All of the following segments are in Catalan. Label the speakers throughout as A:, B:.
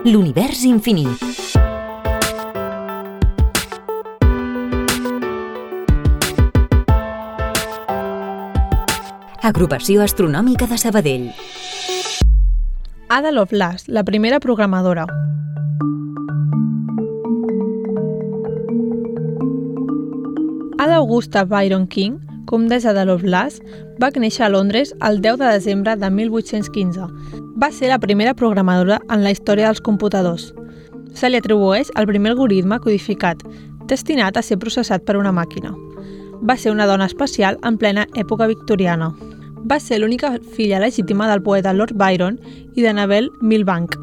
A: L'univers infinit. Agrupació Astronòmica de Sabadell.
B: Ada Lovelace, la primera programadora. Ada Augusta Byron King, comtessa de Lovelace, va néixer a Londres el 10 de desembre de 1815. Va ser la primera programadora en la història dels computadors. Se li atribueix el primer algoritme codificat, destinat a ser processat per una màquina. Va ser una dona especial en plena època victoriana. Va ser l'única filla legítima del poeta Lord Byron i d'Annabel Milbank.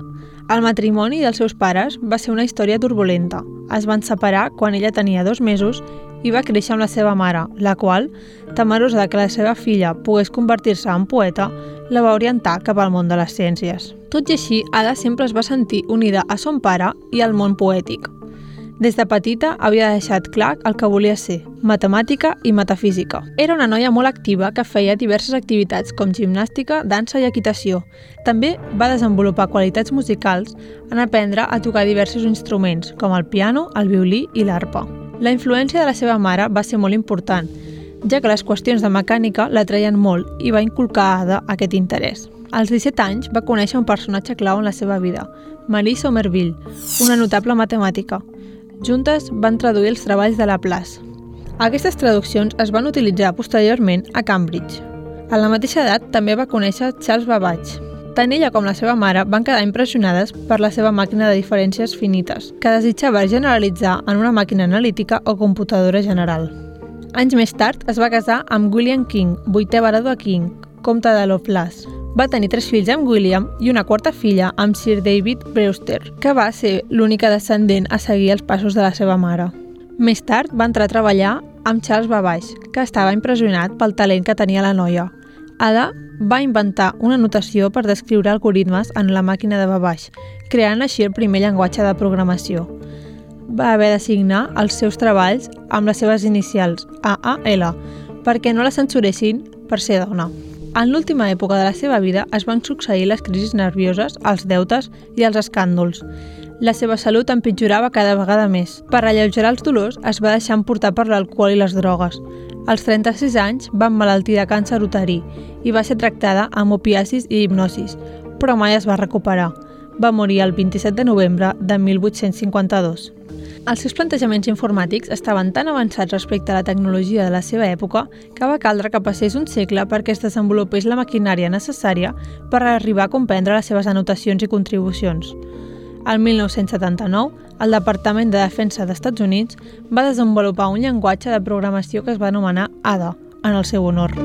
B: El matrimoni dels seus pares va ser una història turbulenta. Es van separar quan ella tenia dos mesos i va créixer amb la seva mare, la qual, temerosa de que la seva filla pogués convertir-se en poeta, la va orientar cap al món de les ciències. Tot i així, Ada sempre es va sentir unida a son pare i al món poètic. Des de petita havia deixat clar el que volia ser, matemàtica i metafísica. Era una noia molt activa que feia diverses activitats com gimnàstica, dansa i equitació. També va desenvolupar qualitats musicals en aprendre a tocar diversos instruments, com el piano, el violí i l'arpa. La influència de la seva mare va ser molt important, ja que les qüestions de mecànica la traien molt i va inculcar a Ada aquest interès. Als 17 anys va conèixer un personatge clau en la seva vida, Marie Somerville, una notable matemàtica. Juntes van traduir els treballs de Laplace. Aquestes traduccions es van utilitzar posteriorment a Cambridge. A la mateixa edat també va conèixer Charles Babbage. Tant ella com la seva mare van quedar impressionades per la seva màquina de diferències finites, que desitjava generalitzar en una màquina analítica o computadora general. Anys més tard es va casar amb William King, vuitè baró King, comte de Lovelace. Va tenir tres fills amb William i una quarta filla amb Sir David Brewster, que va ser l'única descendent a seguir els passos de la seva mare. Més tard va entrar a treballar amb Charles Babbage, que estava impressionat pel talent que tenia la noia. Ada va inventar una notació per descriure algoritmes en la màquina de Babbage, creant així el primer llenguatge de programació. Va haver de signar els seus treballs amb les seves inicials, AAL, perquè no la censuressin per ser dona. En l'última època de la seva vida es van succeir les crisis nervioses, els deutes i els escàndols. La seva salut empitjorava cada vegada més. Per alleugerar els dolors, es va deixar emportar per l'alcohol i les drogues. Als 36 anys va emmalaltir de càncer uterí i va ser tractada amb opiacis i hipnosis, però mai es va recuperar. Va morir el 27 de novembre de 1852. Els seus plantejaments informàtics estaven tan avançats respecte a la tecnologia de la seva època que va caldre que passés un segle perquè es desenvolupés la maquinària necessària per arribar a comprendre les seves anotacions i contribucions. El 1979, el Departament de Defensa d'Estats Units va desenvolupar un llenguatge de programació que es va anomenar ADA, en el seu honor.